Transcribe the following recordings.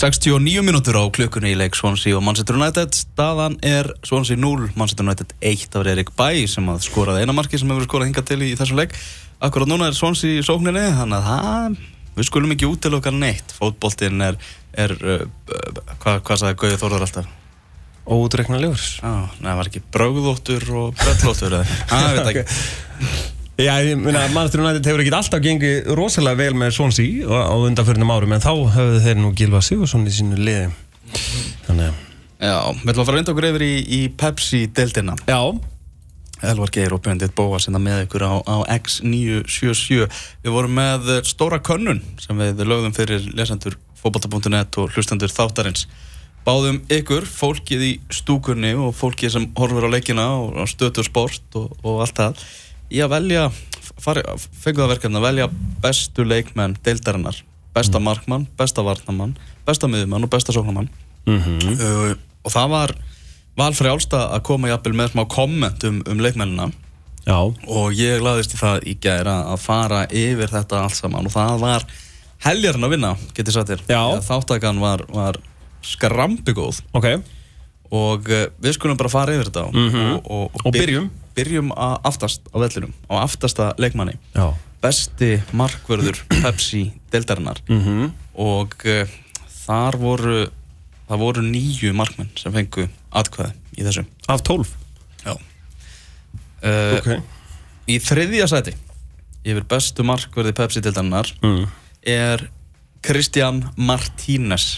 69 mínútur á klukkunni í leik Swansea og Manchester United. Staðan er Swansea 0, Manchester United 1 af Erik Bæ sem að skoraði einamarki sem hefur skorað hinga til í, þessum leik. Akkurat núna er Swansea í sókninni þannig að það, við skulum ekki út til okkar neitt. Fótboltinn er, er uh, hvað hva sagði Gauði Þórðar alltaf? Ódreikna ljúrs Já, það var ekki brögðóttur og brellóttur það veit ekki Já, ég meina, Manchester United hefur ekki alltaf gengið rosalega vel með Swansea á undanförnum árum en þá höfðu þeir nú Gilva Sigursson í sínu liði. Þannig að Já, við ætlum að fara vinda okkur yfir í, í Pepsi-deltina Já. Elvar Geir og Björndit Bóa sinna með ykkur á, á X977 Við vorum með stóra könnun sem við lögðum fyrir lesendur fókbalta.net og hlustendur þáttarins. Báðum ykkur, fólkið í stúkunni og fólkið sem horfur á leikina og stötu sport og, og allt það í að velja fengu það verkefni að velja bestu leikmenn deildarinnar, besta mm. markmann besta varnamann, besta miðjumann og besta sóknamann mm -hmm. uh, og það var valfri álsta að koma jafnvel með smá komment um, um leikmennina Já. og ég laðist í það í gæra að fara yfir þetta allt saman og það var heljarinn að vinna, getur sagt þér þáttakann var, var skrambi góð okay. og uh, við skulum bara fara yfir þetta mm -hmm. og, og, og, og byrjum byrjum að aftast á vellinum á aftasta leikmanni Já. besti markverður Pepsi deltarinnar mm -hmm. og uh, þar voru það voru nýju markmenn sem fengu atkvæði í þessu af tólf? Já uh, okay. í þriðja sæti yfir bestu markverði Pepsi deltarinnar mm. er Kristján Martínez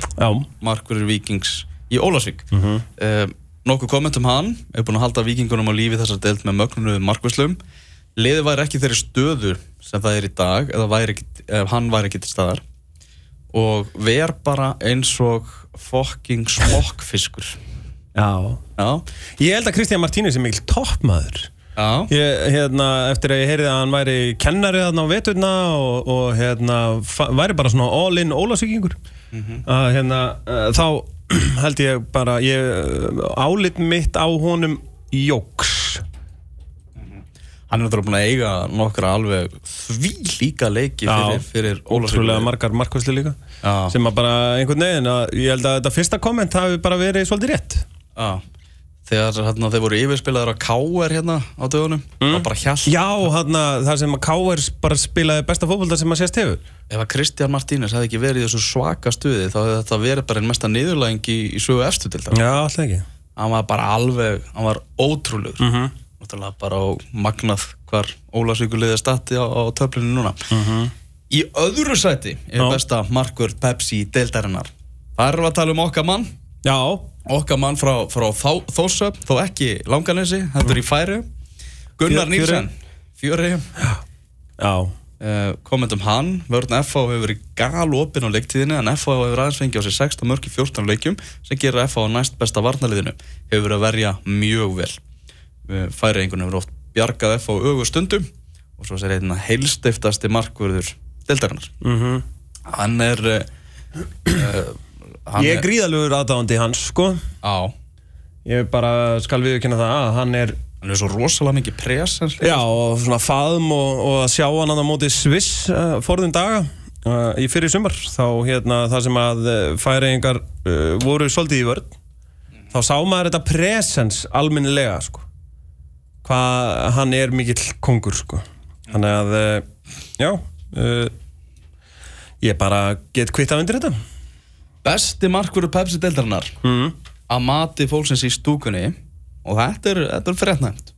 markverður Vikings í Ólasvík mm -hmm. uh, nokkuð komment um hann. Hefur búin að halda vikingunum á lífi þessar deilt með mögnunuðu markvæslum liði væri ekki þeirri stöðu sem það er í dag eða væri ekki, hann væri ekki til staðar. Og ver bara eins og fokking smokkfiskur. Já. Já. Ég held að Kristján Martínez er mikil toppmaður. Já. Ég, hérna, Eftir að ég heyrði að hann væri kennari þarna á veturna og, og hérna, væri bara svona all-in ólasvíkingur mm -hmm. hérna, uh, þá held ég bara ég, álit mitt á honum jóks. Hann er náttúrulega búin að eiga nokkra alveg því líka leiki fyrir, fyrir ótrúlega margar markvæsli líka. Já. sem að bara einhvern veginn að ég held að þetta fyrsta komment hafi bara verið svolítið rétt. Já. Þegar hérna, þeir voru yfirspilaður á K.R. hérna á dögunum mm. hjall... Já, hérna, það sem að K.R. bara spilaði besta fólkvölda sem að sést hefur Ef að Kristján Martínez hefði ekki verið í þessu svaka stuði þá hefði þetta verið bara einn mesta niðurlæging í, í sögu eftir til það Já, alltaf ekki Hann var bara alveg, hann var ótrúlegur mm -hmm náttúrulega bara á magnað hvar Ólarsvíkulegði stati á, á töflinu núna mhm. -huh. í öðru sæti er besta markur Pepsi deildarinnar það er að tala um okkar mann Já. okkar mann frá, frá Þórsöp þó ekki langanesi, er í færi Gunnar Nýrsen fjöri uh, kommentum hann, vörðin FH hefur verið gal opinn á leiktíðinu en FH hefur aðeins fengið á sig 16 mörg í 14 leikjum sem gerir FH næst besta varnaliðinu hefur verið að verja mjög vel. Færiðingun hefur oft bjargað F á augur stundum. Og svo er einna heilstiftasti markverður deltarinnar mm -hmm. hann er uh, hann ég er gríðalugur aðdáðandi hans sko. Á. Ég bara skal viðkynna það að hann er hann er svo rosalega mikið pres já og svona faðum og, og að sjá hann á móti Sviss uh, forðum daga uh, í fyrir sumar. Þá hérna það sem að færiðingar voru svolítið í vörð þá sá maður þetta presens alminnilega sko. Hvað hann er mikill kongur sko. þannig að eh, já uh, ég bara get kvitt af undir þetta Besti markveru Pepsi deildarinnar mm. að mati fólksins í stúkunni og þetta er, þetta er frednæmt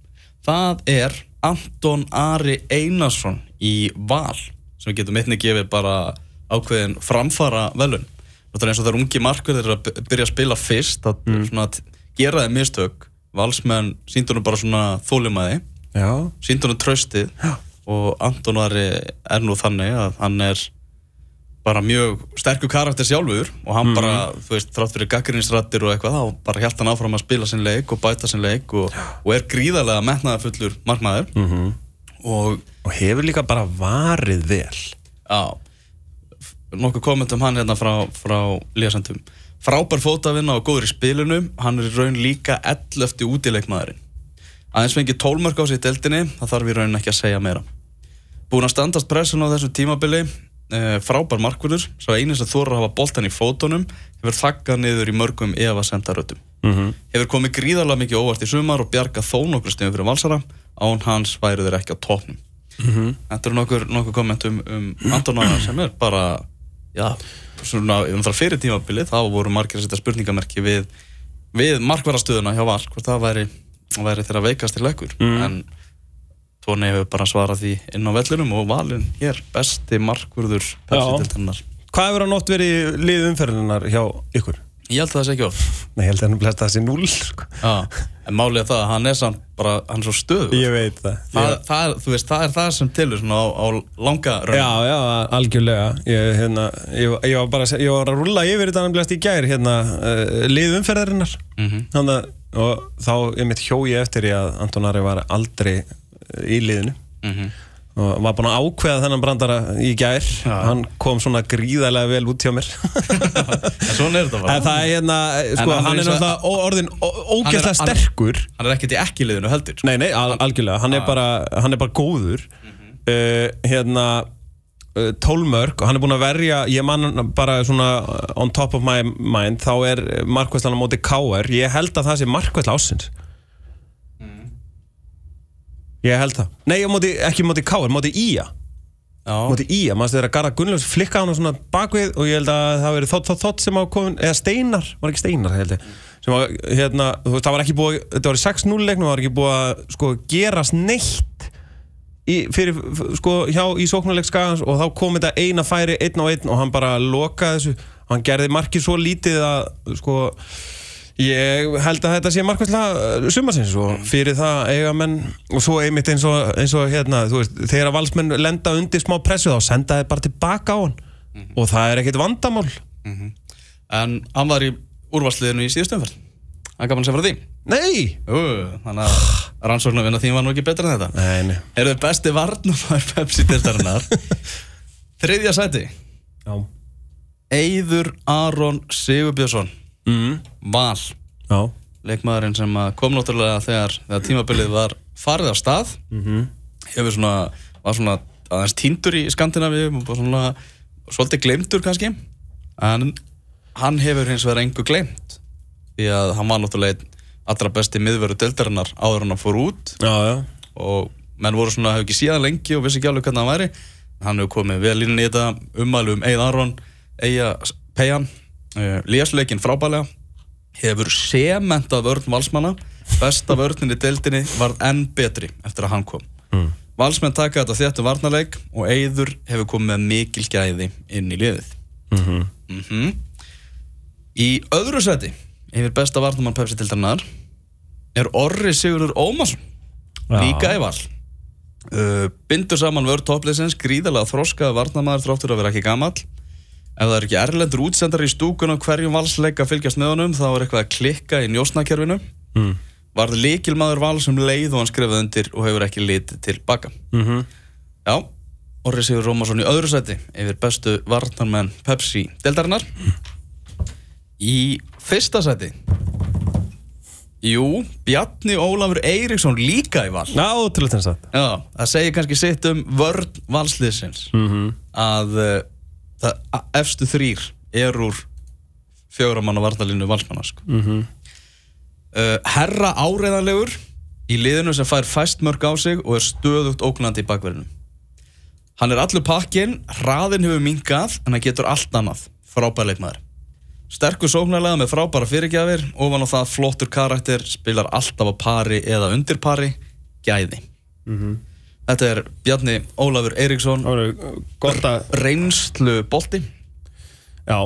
það er Anton Ari Einarsson í Val sem við getum einnig gefið bara ákveðin framfara velun það er eins og er ungi markverðir að byrja að spila fyrst að, mm. gera þeim mistök valsmenn síndunum bara svona þólumæði síndunum tröstið Já. og Anton Ari er nú þannig að hann er bara mjög sterkur karakter sjálfur og hann mm. bara, þú veist, þrátt fyrir gaggrinsrættir og eitthvað, þá bara hjælt hann áfram að spila sin leik og bæta sin leik og, og er gríðarlega metnaðafullur markmaður mm -hmm. og, og hefur líka bara varið vel Já nokkuð kommentum hann hérna frá, frá Líasandum Frábær fótavinn og góður í spilinu, hann er í raun líka 11. útileikmaðurinn. Aðeins fengið tólmörk á sér í deltinni, það þarf í raun ekki að segja meira. Búin að standast pressun á þessu tímabili, frábær markvörður svo einu sem þóra að hafa boltan í fótunum hefur þakkað niður í mörgum efa sendarötum Mhm. hefur komið gríðarlega mikið óvart í sumar og bjargað þó nokkur stegum fyrir valsara án hans væru þeir ekki á topnum Mhm. Þetta eru nokkur, nokkur komment um, um Antonána sem er bara já, svona, fyrir tímabilið þá voru margir að setja spurningamerki við, við markvarastöðuna hjá Val hvort það væri, væri þeirra veikast til lekkur Mhm. en Tóni hefur bara svarað því inn á vellunum og valin hér, besti markvörður Pepsi-dildarinnar Hvað hefur hann oft verið í lið umferðinar hjá ykkur? Ég held að það sé ekki of Nei, ég held að hann blesta þessi núl. Já, en málið er það að hann er samt bara, hann er svo stöður Ég veit það. Það, það, er, þú veist, það er það sem tilur svona á, á langa raun Já, já, algjörlega. Ég, hérna, ég, ég var bara að ég var að rúlla yfir þetta hann blest í gær hérna, uh, lið umferðarinnar. Mhm. Þannig að og þá ég mitt hjó ég eftir ég að Anton Ari var aldrei í liðinu. Mhm. og var búin að ákveða þennan brandara í gær. Hann kom svona gríðarlega vel út hjá mér. En svona er þetta bara. En það er hérna, sko, hann hann er náttúrulega orðin ógeðslega er- sterkur. Hann er ekkert í ekki liðinu heldur. Sko. Nei, nei, al algjörlega, hann er, bara, hann er bara góður. Uh, Hérna uh, Tólmörk og hann er búinn að verja ég man bara svona uh, on top of my mind þá er markvæslan á móti KR ég held að það sé markvæsla ásins Ég held það. Nei, móti, ekki móti á móti IA. Já, Móti IA, maður þegar Garðar Gunnlaugs flikka hann svona bakvið og ég held að það verið þótt, þótt, þótt sem á komin, eða Steinar, var ekki Steinar held ég, sem var, hérna, þú veist, það var ekki búið, þetta var í 6-0 leiknum, það var ekki búið að, sko, gerast neitt í, fyrir, sko, hjá í sóknarleik skagans og þá kom þetta eina færi, einn á einn og hann bara lokaði þessu, hann gerði markið svo lítið að, sko, Ég held að þetta sé markværslega sumarsins og fyrir það eiga menn og svo einmitt eins og, eins og hérna, þú veist, þegar valsmenn lenda undir smá pressu þá senda þeir bara tilbaka á hann. Og það er ekkit vandamál. En hann var í úrvarsliðinu í síðustu umferð. Hann gaf hann sem frá því. Nei! Ú, Þannig að rannsóknarvinna þín var nú ekki betra en þetta. Nei, nei. Er þau besti varnumar Pepsi-dildarinnar Þriðja sæti. Já. Eyður Aron Sigurbjörnsson mm. Val. Já. Leikmaðurinn sem að kom náttúrulega þegar, þegar tímabilið var farið af stað. Mm hefur svona, var svona aðeins týndur í Skandinavíu og svona svolítið glemtur kannski. En hann hefur hins vegar engu glemt því að hann var náttúrulega allra besti miðveru deldarinnar áður hann fór út. Já, já. Og menn voru svona, hefur ekki síðan lengi og vissi ekki alveg hvernig hann væri. Hann hefur komið vel inn í þetta ummælu um Eið Aron, Eija Pejan uh, lésleikin frábælega hefur sementað vörn valsmanna. Besta vörnin í deildinni varð enn betri eftir að hann kom. Mm. valsmenn taka þetta þéttu varnarleik og Eyður hefur komið með mikil gæði inn í liðið. Mm mm í öðru seti yfir besta varnamann Pepsi deildarinnar er Orri Sigurður Ómarsson. Já. líka í val. Uh, bindur saman vörð toppliðsins gríðarlega þroskaði varnamaður þráttur að vera ekki gamall ef það er ekki erlendur útsendar í stúkun á hverjum valsleik að fylgjast með honum þá er eitthvað að klikka í njósnakerfinu. Mm. varð líkilmaður val sem leið og hann skrifaði undir og hefur ekki litið tilbaka Mm já, Orri Sigur Rómarsson í öðru seti yfir bestu varnarmenn Pepsi deldarinnar í fyrsta seti jú, Bjarni Ólafur Eiríksson líka í val. Já, til þess að Já, það segir kannski sitt um vörn valsliðsins. Mm að uh, það efstu þrýr er úr fjögramanna varnalínu valsmanna sko. -hmm. uh, Herra áreiðanlegur í liðinu sem fær fæst mörg á sig og er stöðugt ógnandi í bakverðinu Hann er allur pakkin, hraðin hefur minkað en hann getur allt annað, frábær leikmaður. Sterkur sóknarlega með frábæra fyrirgjafir ofan á það flottur karakter spilar alltaf á pari eða undir pari. Gæði Þetta er Bjarni Ólafur Eiríksson. Reynslu bolti Já,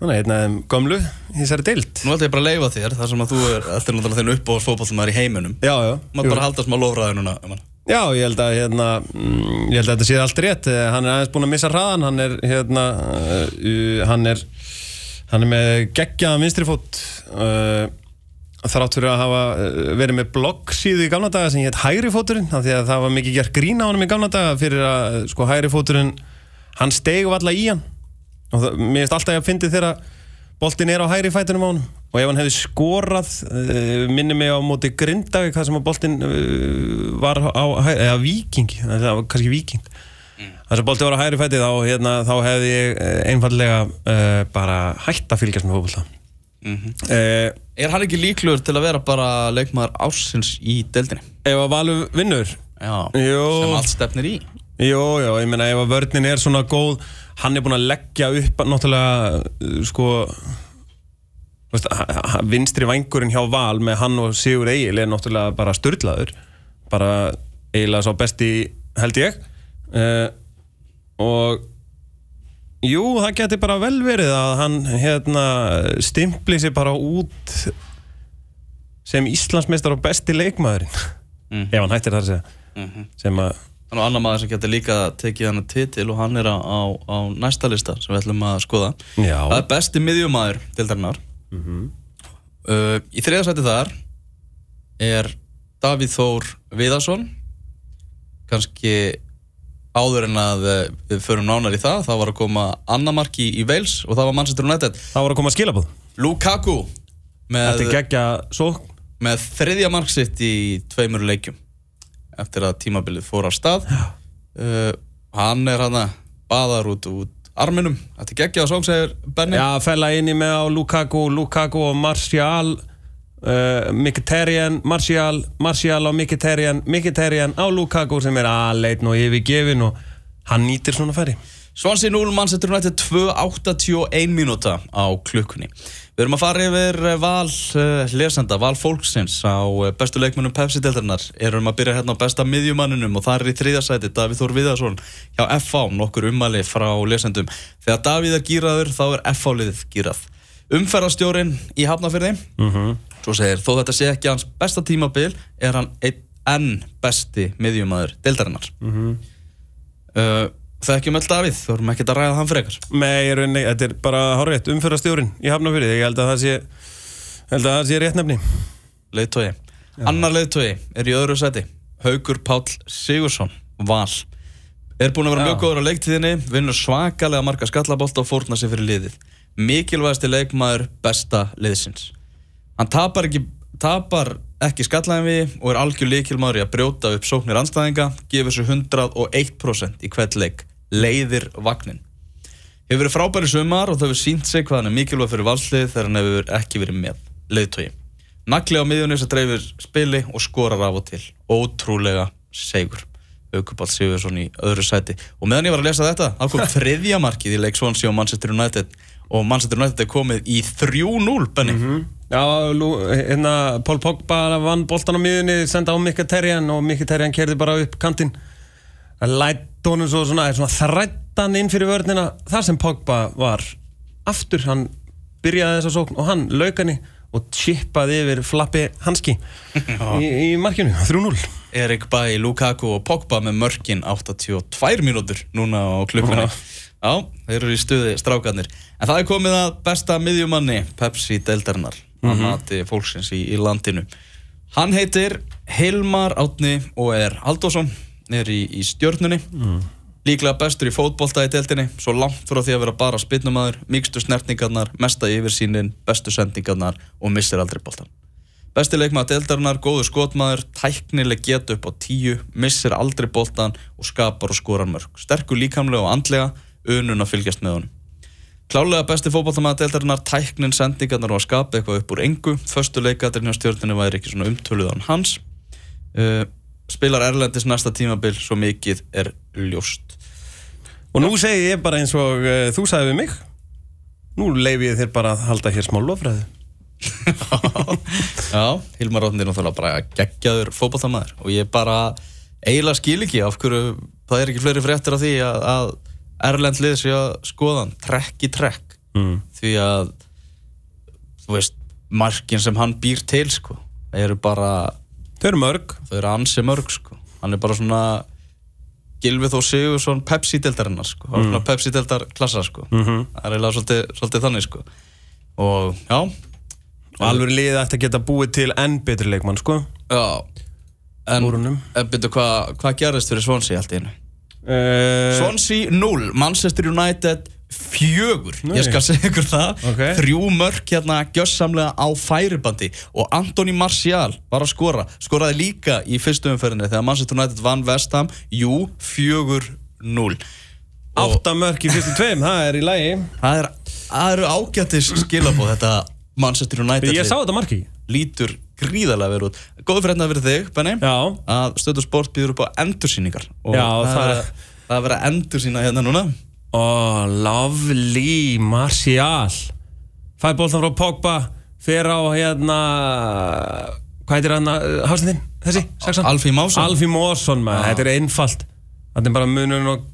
þannig að af þeim gömlu þessari dild Nú ætlum ég bara að leifa þér þar sem að þú er Þetta er náttúrulega þinn upp á fótballtumæður í heiminum. Já, já. Mátt bara halda smá lofræði núna um hann. Já, ég held að hérna, mm, ég held að þetta sé allt rétt. Eh, hann er aðeins búinn að missa hraðan hann er hérna uh, hann er hann er með geggjaðan vinstri fót uh, þrátt fyrir að hafa uh, verið með bloggsíðu í gamla daga sem hétt hægri fóturinn af því að það var mikið gert grín á honum í gamla daga fyrir að uh, sko hægri fóturinn hann stegu alla í hann. Og það, mér finnst alltaf ég að fyndi þegar boltin er á hægri fætunum á honum. Og ef hann hefði skorað uh, minni mig á móti Grindavík það sem að boltin var á eða Viking, það var kannski Viking þar sem bolti var á hægri fæti þá, hérna, þá hefði ég eh, einfallega uh, bara hætt að fylgjast með fókbalta Mhm. uh, Er hann ekki líklegur til að vera bara leikmaður ásins í deildinni? Ef að Valur vinnur Já, Jú. sem allt stefnir í Jú, jú, ég meina ef að vörnin er svona góð hann er búinn að leggja upp náttúrulega, uh, sko veist, vinstri vangurinn hjá Val með hann og Sigur Egil er náttúrulega bara styrlaður bara eiginlega sá besti held ég uh, og jú, það geti bara vel verið að hann hérna stimpli sig bara út sem Íslandsmeistar og besti leikmaðurinn Mhm. ef hann hættir þar að segja Mhm. sem að Þannig að annar maður sem getur líka tekið hann titil og hann er á, á, á næsta lista sem við ætlum að skoða Já. Það er besti miðjumæður deildarinnar uh, Í þriða sæti þar er Davíð Þór Viðarsson kannski áður en að uh, við förum nánar í það það var að koma annamarki í Wales og það var Manchester United. Það var að koma skilabóð Lukaku með, með þriðja marksitt í tveimur leikjum. Eftir að tímabilið fór á stað. Uh, hann er hann að baðar út út arminum. Þetta er geggja á sóng segir Benny Já, fella inni með á Lukaku, Lukaku og Martial uh, Mkhitaryan, Martial Martial og Mkhitaryan. Mkhitaryan á Lukaku sem er aðleitn og yfirgefin og hann nýtir svona færi. Swansea 0, Manchester United 2.81 mínúta á klukkunni. Við erum að fara yfir eh, val uh, lesenda, val fólksins á bestu leikmennum Pepsi-deltarnar Erum að byrja hérna á besta miðjumanninum og það er í þriðja sæti Davíð Þór Viðarsson hjá FH, nokkur ummæli frá lesendum. Þegar Davíð er gýraður þá er FH-liðið gýrað Umferðarstjórin í Hafnafyrði Mhm. Svo segir, þó þetta sé ekki hans besta tímabil er hann einn enn besti miðjumæður deltarinnar Mhm. uh, Þekkjum öll Davíð, þú erum ekkert að ræða hann frekar. Nei, ég rauninni, þetta er bara hárétt umfyrastjórin í Hafnafyrði, ég held að það sé held að það sé rétt nefni. Leiðtói Annar leiðtói er í öðru seti Haugur Páll Sigursson Val. Er búinn að vera Já. mjög góður á leiktíðinni Vinnur svakalega marga skallabólta og fórna sér fyrir liðið. Mikilvægasti leikmaður besta liðsins Hann tapar ekki tapar ekki skallaðinvi og er algjör líkilmaður í að brjóta upp sóknir anstæðinga gefur sér 101% í hvert leik. Leiðir vagnin hefur verið frábæri sumar og það hefur sínt sig hvað hann er mikilvæg fyrir valslið þegar hann hefur ekki verið með leiðtói nagli á miðjunni sem dreifir spili og skorar af og til. Ótrúlega segur Haukuball Sigursson í öðru sæti. Og meðan ég var að lesa þetta þá kom þriðja markið í leik Swansea og Manchester United. Og Manchester United er komið í 3-0 Benny Já, hérna Pól Pogba vann boltan á miðunni, senda á Mkhitaryan og Mkhitaryan kerði bara upp kantinn. Lætt honum svo svona, svona þrættan inn fyrir vörnina þar sem Pogba var. Aftur, hann byrjaði þessa sókn og hann lauk henni og chippaði yfir flappi hanski í, í markinu, 3-0 Erik Bæ, Lukaku og Pogba með mörkin 82 mínútur núna á klukkunni. Já, þeir eru í stuði strákarnir. En það er komið að besta miðjumanni Pepsi deildarinnar að mati fólksins í, í landinu. Hann heitir Hilmar Átni og er Haldásson er í, í stjörnunni. Líklega bestur í fótbolta í deildinni Svo langt frá því að vera bara spinnumæður Mikstu snertningarnar, mesta yfirsýnin Bestu sendingarnar og missir aldrei boltan Besti leikmaður deildarinnar, góður skotmaður, tæknileg geta upp á tíu, missir aldrei boltan og skapar og skorar mörg. Sterkur líkamlega og andlega, unun að fylgjast með honum. Klálega besti fótballtamaður deildarinnar, tæknin, sendingarnar og að skapa eitthvað upp úr engu. Föstu leikatirinn hjá stjórninu væri ekki svona umtöluðan hans. Uh, spilar Erlendis næsta tímabil, svo mikið er ljóst. og nú segi ég bara eins og uh, þú sagði við mig nú leifi ég þér bara að halda hér smá lofræðu Já, Hilmar Átni er náttúrulega bara geggjaður fótballtamaður og ég bara eiginlega skil ekki af hverju það er ekki fleiri fréttir af því að, að Erlend lið sé að skoða hann trekk í trekk. Mm. því að þú veist, markin sem hann býr til sko, eru bara þau eru mörg. þau eru ansi mörg sko. Hann er bara svona Gilvið Þó Sigursson Pepsi-deldarinnar sko, mm. svona Pepsi-deldar klassa sko. Mhm. það er eiginlega svolítið, svolítið þannig sko. Og já, og alveg liðið ætti að geta búið til enn betri leikmann sko. Já. En, en byrju, hvað hva gerðist fyrir Swansea allt í hennu? Uh, Swansea 0, Manchester United fjögur, Nei. ég skal segja ykkur það. Ok. þrjú mörk hérna gjössamlega á færibandi. Og Anthony Martial var að skora, skoraði líka í fyrstu umferðinni þegar Manchester United vann Vestham jú, fjögur 7-0 Og Átta mörk í fyrstu tveim, það er í lagi. Það, er, eru ágættis skilabóð þetta Manchester United Ég sá þetta marki lítur gríðarlega verið út. Góðu fyrir hérna fyrir þig, Benni Já, að Stöðu Sport býður upp á endursýningar. Og Já, það, er, að endursýna hérna núna. Ó, lovely Martial. Fær bóltan frá Pogba Fer á hérna Hvað heitir hann Hafsendin? Þessi? Sexan? Alfí Másson Alfí Mósson maður, þetta er einfalt. Þetta er bara munun og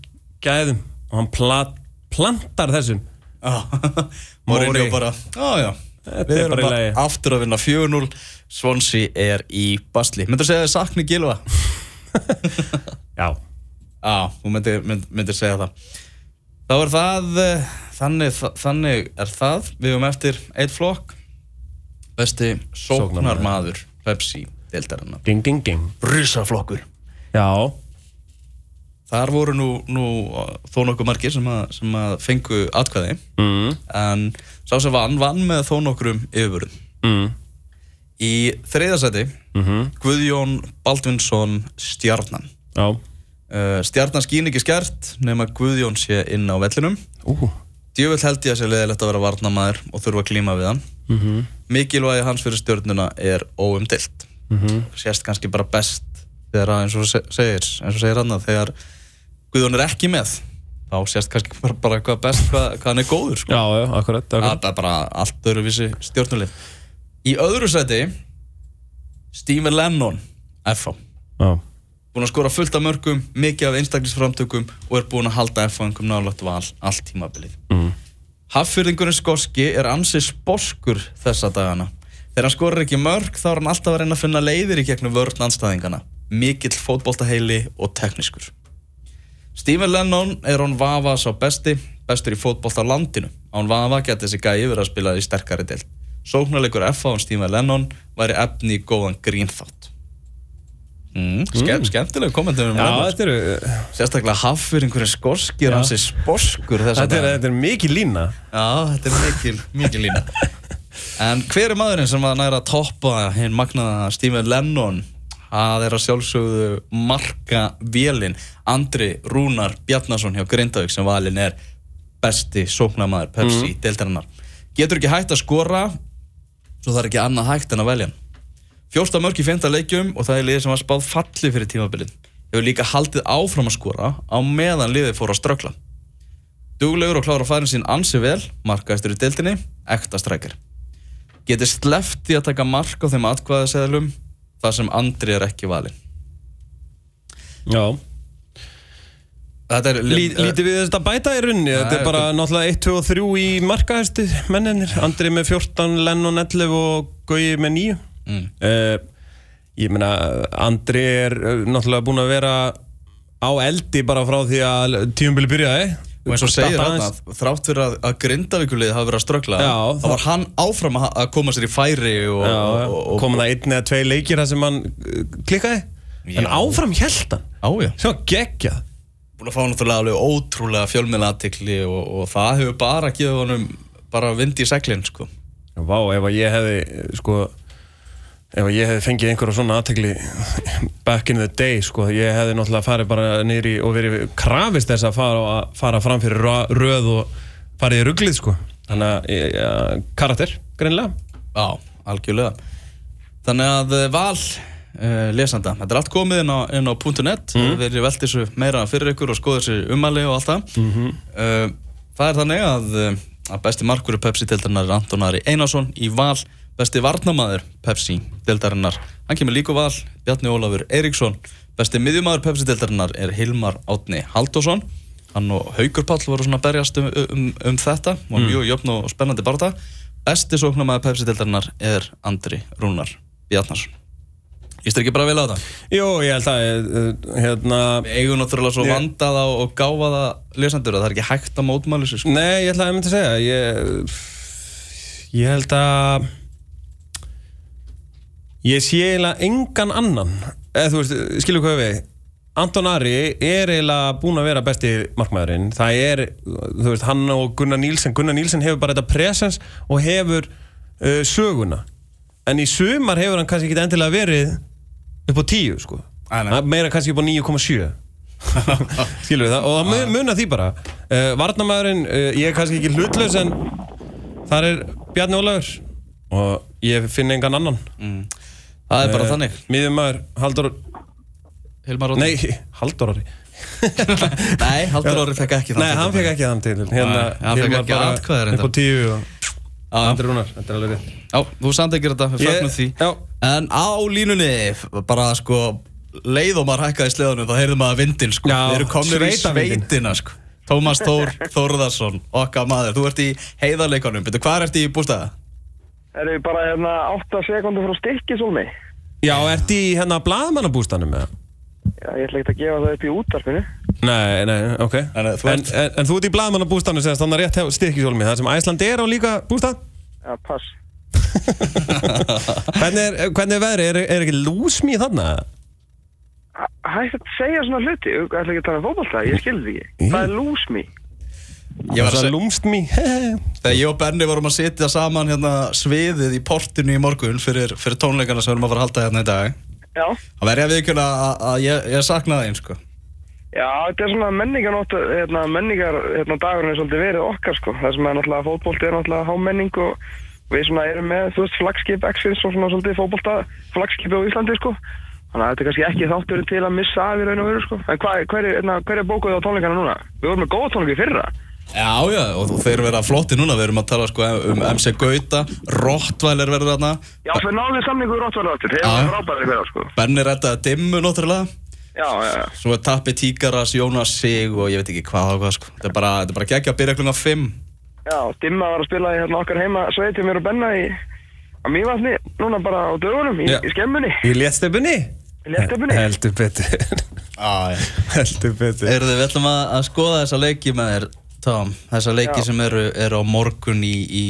gæðum Og hann plat, plantar þessum. Mourinho Móri. bara, já já. Þetta Við er erum bara aftur að vinna 4-0 Swansea er í basli. Myndur segja þið sakni Gilva? Já. Já, þú myndir, mynd, myndir segja það. Þá er það eh, þannig, þa- þannig er það. Við höfum eftir eitt flokk. Besti sóknarmaður Pepsi deildarinnar. Ding, ding, ding Brusaflokkur Já. Þar voru nú, nú þó nokkuð margir sem að, sem að fengu atkvæði. Mm. en sá sem vann, vann með þó nokkrum yfirbörðum. Mm. Í þriðasæti, Mm Guðjón Baldvinsson Stjarnan. Uh, stjarnan skín ekki skert nema Guðjón sé inn á vellinum. Ú Djöfull held ég að sé leðilegt að vera varnamaður og þurfa að klíma við hann. mm -hmm. Mikilvægi hans fyrir stjörnuna er óumdilt. Mhm. Sérst kannski bara best þegar að, eins og se- segir, eins og segir hann að þegar Guðjón er ekki með þá sérst kannski bara, bara hvað best hvað, hvað hann er góður sko. Já, já, akkurat, akkurat. Það er bara allt öðruvísi stjórnulið Í öðru seti Stephen Lennon FH Já Búinn að skora fullt af mörgum, mikið af einstaklisframtökum og er búinn að halda FH einhverjum nálægt val allt tímabilið mm. Haffyrðingurinn skoski er ansi sposkur þessa dagana Þegar hann skorar ekki mörg þá er hann alltaf að reyna að finna leiðir í gegnum vörn anstæðingana Mikill fótboltaheili og teknískur Stephen Lennon er hann Vafa sá besti, bestur í fótbolta á landinu. Án Vafa geti þessi gæi verið að spila í sterkari deild. Sóknarleikur F án Stephen Lennon væri efni í góðan grínþátt. Mm, ske, Skemmtileg kommentum um Lennon. Sérstaklega haffyrðingurinn skorskir Já. hans er sposkur þessa Þetta er, þetta er mikið lína Já, þetta er mikil, mikil lína En hver er maðurinn sem að næra að toppa hinn magnaða Stephen Lennon að sjálfsögðu marka vélinn Andri Rúnar Bjarnason hjá Grindavík sem valinn er besti sóknamaður Pepsi mm. deildarinnar Getur ekki hægt að skora svo það er ekki annað hægt en að velja hann Fjórsta mörk í fymta leikjum og það er liðið sem var spáð falli fyrir tímabilið hefur líka haldið áfram að skora á meðan liðið fór að ströggla Duglegur og klára farin sín ansi vel, markaðistur í deildinni, ekta strækir. Getið sleppt í að taka mark á þeim atkvæðaseðlum þar sem Andri er ekki valinn. Já er... Lí, Lítið við þetta bæta í runni Þetta er bara náttúrulega 1, 2 og 3 í markahæstu menninir Andri með 14, Lennon 11 og Gauji með 9 Mm. uh, Ég meina Andri er uh, náttúrulega búinn að vera á eldi bara frá því að tíumbili byrjaði. Og eins og segir hann að þrátt fyrir að, að Grindavíkulið hafi verið að ströggla, Já, þá það- var hann áfram að, að koma sér í færi og... Og, og, komið það einn eða tvei leikir þar sem hann uh, klikkaði. En Já. áfram held hann. Sem var geggjað Búin að fá náttúrulega alveg ótrúlega fjölmiðla aðtikli og, og það hefur bara gefið honum bara vind í seglinn, sko. Vá, ef að ég hefði sko ef að ég hefði fengið einhverja svona aðtegli back in the day sko ég hefði náttúrulega farið bara nýri og verið krafist þess að fara, að fara fram fyrir röð og farið í rugglið sko þannig að ja, karakter, greinlega Já, algjörlega. Þannig að eh, val uh, lesanda, þetta er allt komið inn á, inn á .net, mm. við erum velt þessu meira fyrir ykkur og skoða þessu umæli og allt það. uh, það er þannig að, eh, að besti markur Pepsi deildarinnar er Anton Ari Einarsson í val, besti varnamaður Pepsi deildarinnar, hann kemur líka á val, Bjarni Ólafur Eiríksson, besti miðjumadur Pepsi deildarinnar er Hilmar Átni Halldórsson, hann og Haugur Páll voru svona berjast um, um, um þetta. Og mjög jöfn og spennandi barða besti sóknarmæður Pepsi-deltarinnar er Andri Rúnar Bjarnarsson Ég styrir ekki bara vel á það Jú, ég held að uh, hérna, Við eigum náttúrulega svo Ég- vandaða og gáfaða lesendur að það er ekki hægt að mótmáli sér sko. Nei, ég ætla að mynda að segja ég, ég held að ég sé eiginlega engan annan. Eða þú veist, skilur hvað við Anton Ari er eiginlega búinn að vera besti markmaðurinn, það er þú veist, hann og Gunnar Nílsen Gunnar Nílsen hefur bara þetta presens og hefur uh, söguna. En í sumar hefur hann kannski ekki endilega verið upp á 10 sko. Æ, meira kannski upp á 9,7 skilur við það, og það mun- muna því bara. Uh, Varnamæðurinn, uh, ég er kannski ekki hlutlaus en þar er Bjarni Ólafur. Og ég finn engan annan. Það er Eh, bara þannig. Miðjumæður, Haldur Hilmar Róð Nei, Haldur Orri. Nei, Haldur Orri fekk ekki Nei, hann fekk ekki þann til hérna, hann Hilmar ekki reyndar. upp á tíu og Já, Andri Rúnar, þetta er alveg rétt. Já, þú samþykir þetta, við fagnum því. Já. En á línunni, bara sko leið og maður hækkaði í sleðunum þá heyrðum maður vindin sko Já, Við erum komnir í sveitina sko Tómas Þór Þórðarsson, okkar maður Þú ert í heiðarleikunum, betur hvað ert í bústæða? Erum við bara hérna 8 sekundur frá stykki svolmi? Já, ert í hérna blaðmannabústanum með það? Já, ég ætla ekki að gefa það upp í útvarpinu. Nei, nei, ok En, eh, þú En, ert- en, en þú ert í blaðmannabústanum sem þannig rétt hjá styrkisólmi Það sem Æsland er á líka bústað Já, pass. Hvernig er, hvernig er veðri? Er, er ekki lúsmi þarna? Hæ- Hægt að segja svona hluti, ég ætla ekki að tala um fótballta, ég skilði ekki. Það er lúsmi. Ég var að segja, lúmstmi þegar ég og Benni vorum að sitja saman hérna sviðið í portinu í morgun fyrir, fyrir tónleikana sem við erum að fara að halda hérna í dag Já. Það verði að viðkjöna að, að ég, ég saknaði einn sko Já, þetta er svona menninganótt, hérna, menningar, hérna, dagurinn er svolítið verið okkar, sko. Það sem er náttúrulega fótbolti er náttúrulega hámenning og við svona erum með, þú veist, flagskip X-Fins og svona svolítið fótbolta flagskipi á Íslandi, sko. Þannig að þetta er kannski ekki þátturinn til að missa af í raun og veru, sko. En hvað, hver, er- hérna, hver er bókuð á tónleikana núna? Við vorum með góða tónleika í fyrra. Já, já, og þeir vera flotti núna, við erum að tala sko um MC Gauta, Rottweiler verður þarna Já, fyrir náðum samningu í Rottvæla áttir, þeir eru frábæri fyrir, sko. Benni rettaði dimmu náttúrulega Já, já, já. Svo Tappi Tíkaras, Jónas Sig og ég veit ekki hvað og hvað sko Þetta er bara, bara geggja að byrja klunga 5 Já, Dimma var að spila í hérna okkar heima sveiti mér og Benna í á Mývatni, núna bara á dögunum í, Já. í skemmunni, Í léttstöpunni? í léttöpunni. Heldur betur Heldur betur Erðu, við ætlum að, að skoða þessa leiki með þér, Tom Þessa leiki Já. sem eru, eru á morgun í, í,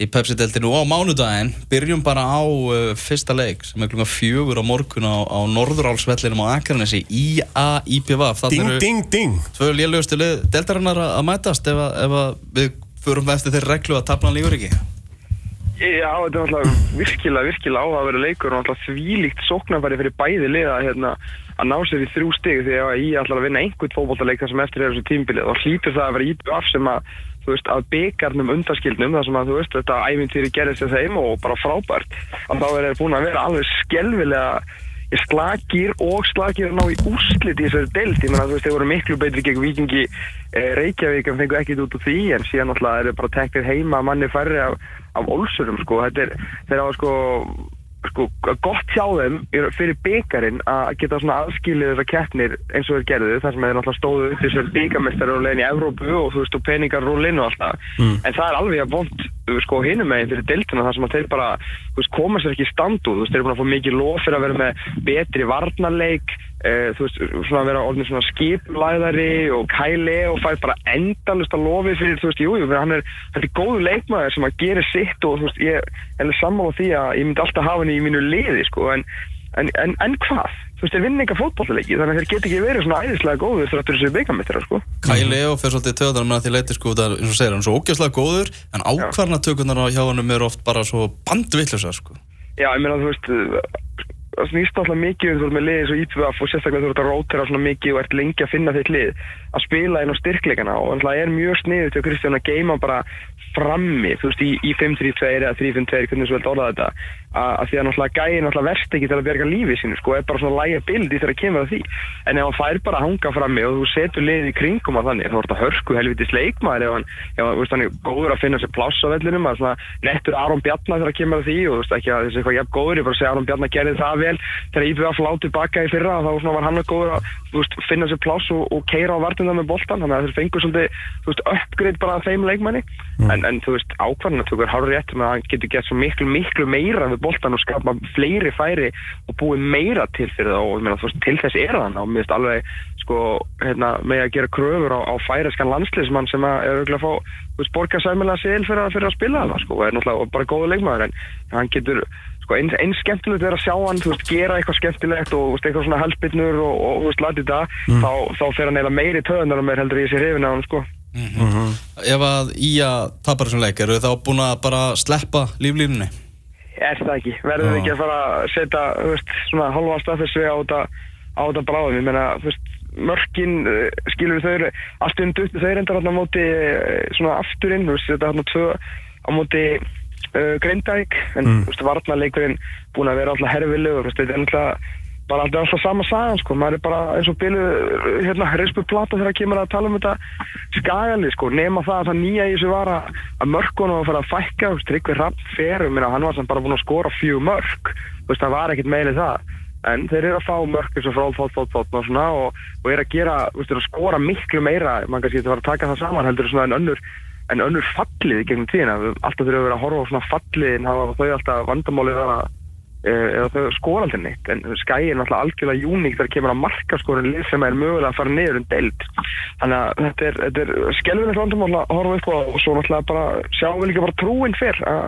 í Pepsi-deltinu og á mánudaginn Byrjum bara á uh, fyrsta leik sem er klunga fjögur á morgun á, á Norðurálsvellinum á Akranesi IA IPVF Ding, eru ding, ding tvö lélugustu deltarinnar að að mætast ef, að, ef að við förum eftir þeirri reglu að tapna lífur ekki? Já, þetta er náttúrulega virkilega, virkilega áhugaverið leikur og náttúrulega þvílíkt sóknarfæri fyrir bæði liða hérna, að ná sér í þrjú stig því að ég ætlar að vinna einhvern fótboltaleik þar sem eftir er þessu tímbilið og hlýtur það að vera íbjöf sem að þú veist, að byggarnum undaskildnum þar sem að þú veist, þetta ævintýri gerðist þess þeim og bara frábært. Að þá er þeir búin að vera alveg skelvilega slagir og slagir að ná í úrslit í þessari deild, ég meina þú veist, þeir voru miklu betri gegn vikingi eh, Reykjavík en fengu ekkit út úr því en síðan náttúrulega eru bara teknir heima manni færri af, af Olsurum sko, þetta er, þeir hafa sko sko, gott hjá þeim fyrir byggarinn að geta svona aðskilið þessar keppnir eins og þeir gerðu þar sem þeir náttúrulega stóðu upp þessar byggarmestari og leginn í Evrópu og þú veist og peningar rúlinn og alltaf en það er alveg að vond sko hinum meginn fyrir deildina þar sem að þeir bara veist, koma sér ekki í standu þú veist, þeir eru búin að fá mikið lof fyrir að vera með betri varnarleik uh, þú veist, svona að vera orðin svona skiplæðari og kæli og fær bara endalust að lofi fyrir, þú veist, jú, jú, hann er þetta er góðu leikmaður sem að gera sitt og þú veist, ég er alveg sammála því að ég myndi alltaf hafa hann í mínu liði, sko, en en, en, en hvað? Þú veist, þeir vinna eitthvað fótballleiki þannig að þeir geta ekki verið svona æðislega góður þráttur þessu byggamistrar, sko. Kai Leo fer svolítið töðan með að því leiti sko það, eins og segir hann, svo ógæslega góður en ákvarnatökunar hjá hann er oft bara svo bandvillusa sko. Já, ég meina þú veist það snýst alltaf mikið um þú veist með liðið svo IPVF og sérstaklega þú ert að rótera svona mikið og ert lengi að finna þitt lið að spila inn á styrkleikana. Og það er mjög sniðið til Kristján að geima bara frammi, þú veist, í, í 5-3-2 eða 3-5-2, hvernig þú vilt orða þetta að, að því að náttúrulega gæði náttúrulega verst ekki til að bjarga lífið sínu, sko, er bara svona lægja bildi þegar það kemur að því, en ef hann fær bara að hanga frammi og þú setur liðið í kringum að þannig, þá er þetta hörku helvitis leikmaður ef hann, ef hann, veist, hann er góður að finna sér pláss á vellinum, að svona nettur Aron Bjarnar þegar það kemur að því og þú veist, ekki að þessi eitthvað jafn góður, ég bara segja Aron Bjarnar gerði það vel þegar IBF láti tilbaka í fyrra þá svona var hann góður að veist, finna sér pláss og, og keira á vartunda með boltan þannig að þeir fengur veist, uppgrið bara að þeim leikmanni. En, en þú veist, ákvarðan að þú er hárið rétt með að hann getur gett svo miklu, miklu meira við boltan og skapa fleiri færi og búið meira til fyrir það og meina, til þess er það hann og mér finnst alveg sko, hérna, með að gera kröfur á, á færiskan landsliðsmann sem að er auðvitað að fá, þú veist, borga sæmilega sél fyrir, að- fyrir að spila það, sko, og er náttúrulega bara góður leikmaður en hann getur sko, eins, eins skemmtilegt er að sjá hann veist, gera eitthvað skemmtilegt og veist, eitthvað svona helbitnur og, og þú veist, latið það þá, þá fer hann eða meiri töðunar og meir heldur ég sé hrifin af hann, sko. Ef að Ía tapar þessum leik, eru þá búin að bara sleppa líflínunni? Er það ekki, verður við ekki að fara að setja, þú veist, svona halva staðfessu á þetta bráðum, ég meina, þú veist mörkin, uh, skilur þau eru allt um dutt, þau eru enda hérna á móti uh, svona afturinn, þú veist, þetta er hérna tvö á móti uh, Grindavík, en Mm. þú veist, varnarleikurinn búin að vera alltaf herfilegur, þú veist, þetta er alltaf bara alltaf, alltaf sama sagan, sko, maður er bara eins og bilu, hérna, reispu plata þegar kemur að tala um þetta skagali, sko, nema það að það nýja í þessu var að, að mörkunum að fara að fækka, þú veist, Tryggvi Rapp ferum, minna, hann var sem bara búin að skora fjög mörk, veist, það var ekkert meili það, en þeir eru að fá mörk eins og fról, fót, fót, fót og svona og, og er að gera, veist, eru að skora miklu meira, mann kannski þetta var að taka það saman, heldur en önnur, en önnur fallið gegnum tíðina, alltaf þurfum við að horfa á svona falliðin, hafa þau alltaf vandamálið að eða þau skora aldrei neitt en skæi er náttúrulega algjörlega júník þegar kemur að markaskorin lið sem er mögulega að fara niður um deild. Þannig að þetta er, þetta er skelvilegt vandamál að horfa upp á og svo náttúrulega bara sjáum við líka bara trúin fyrr að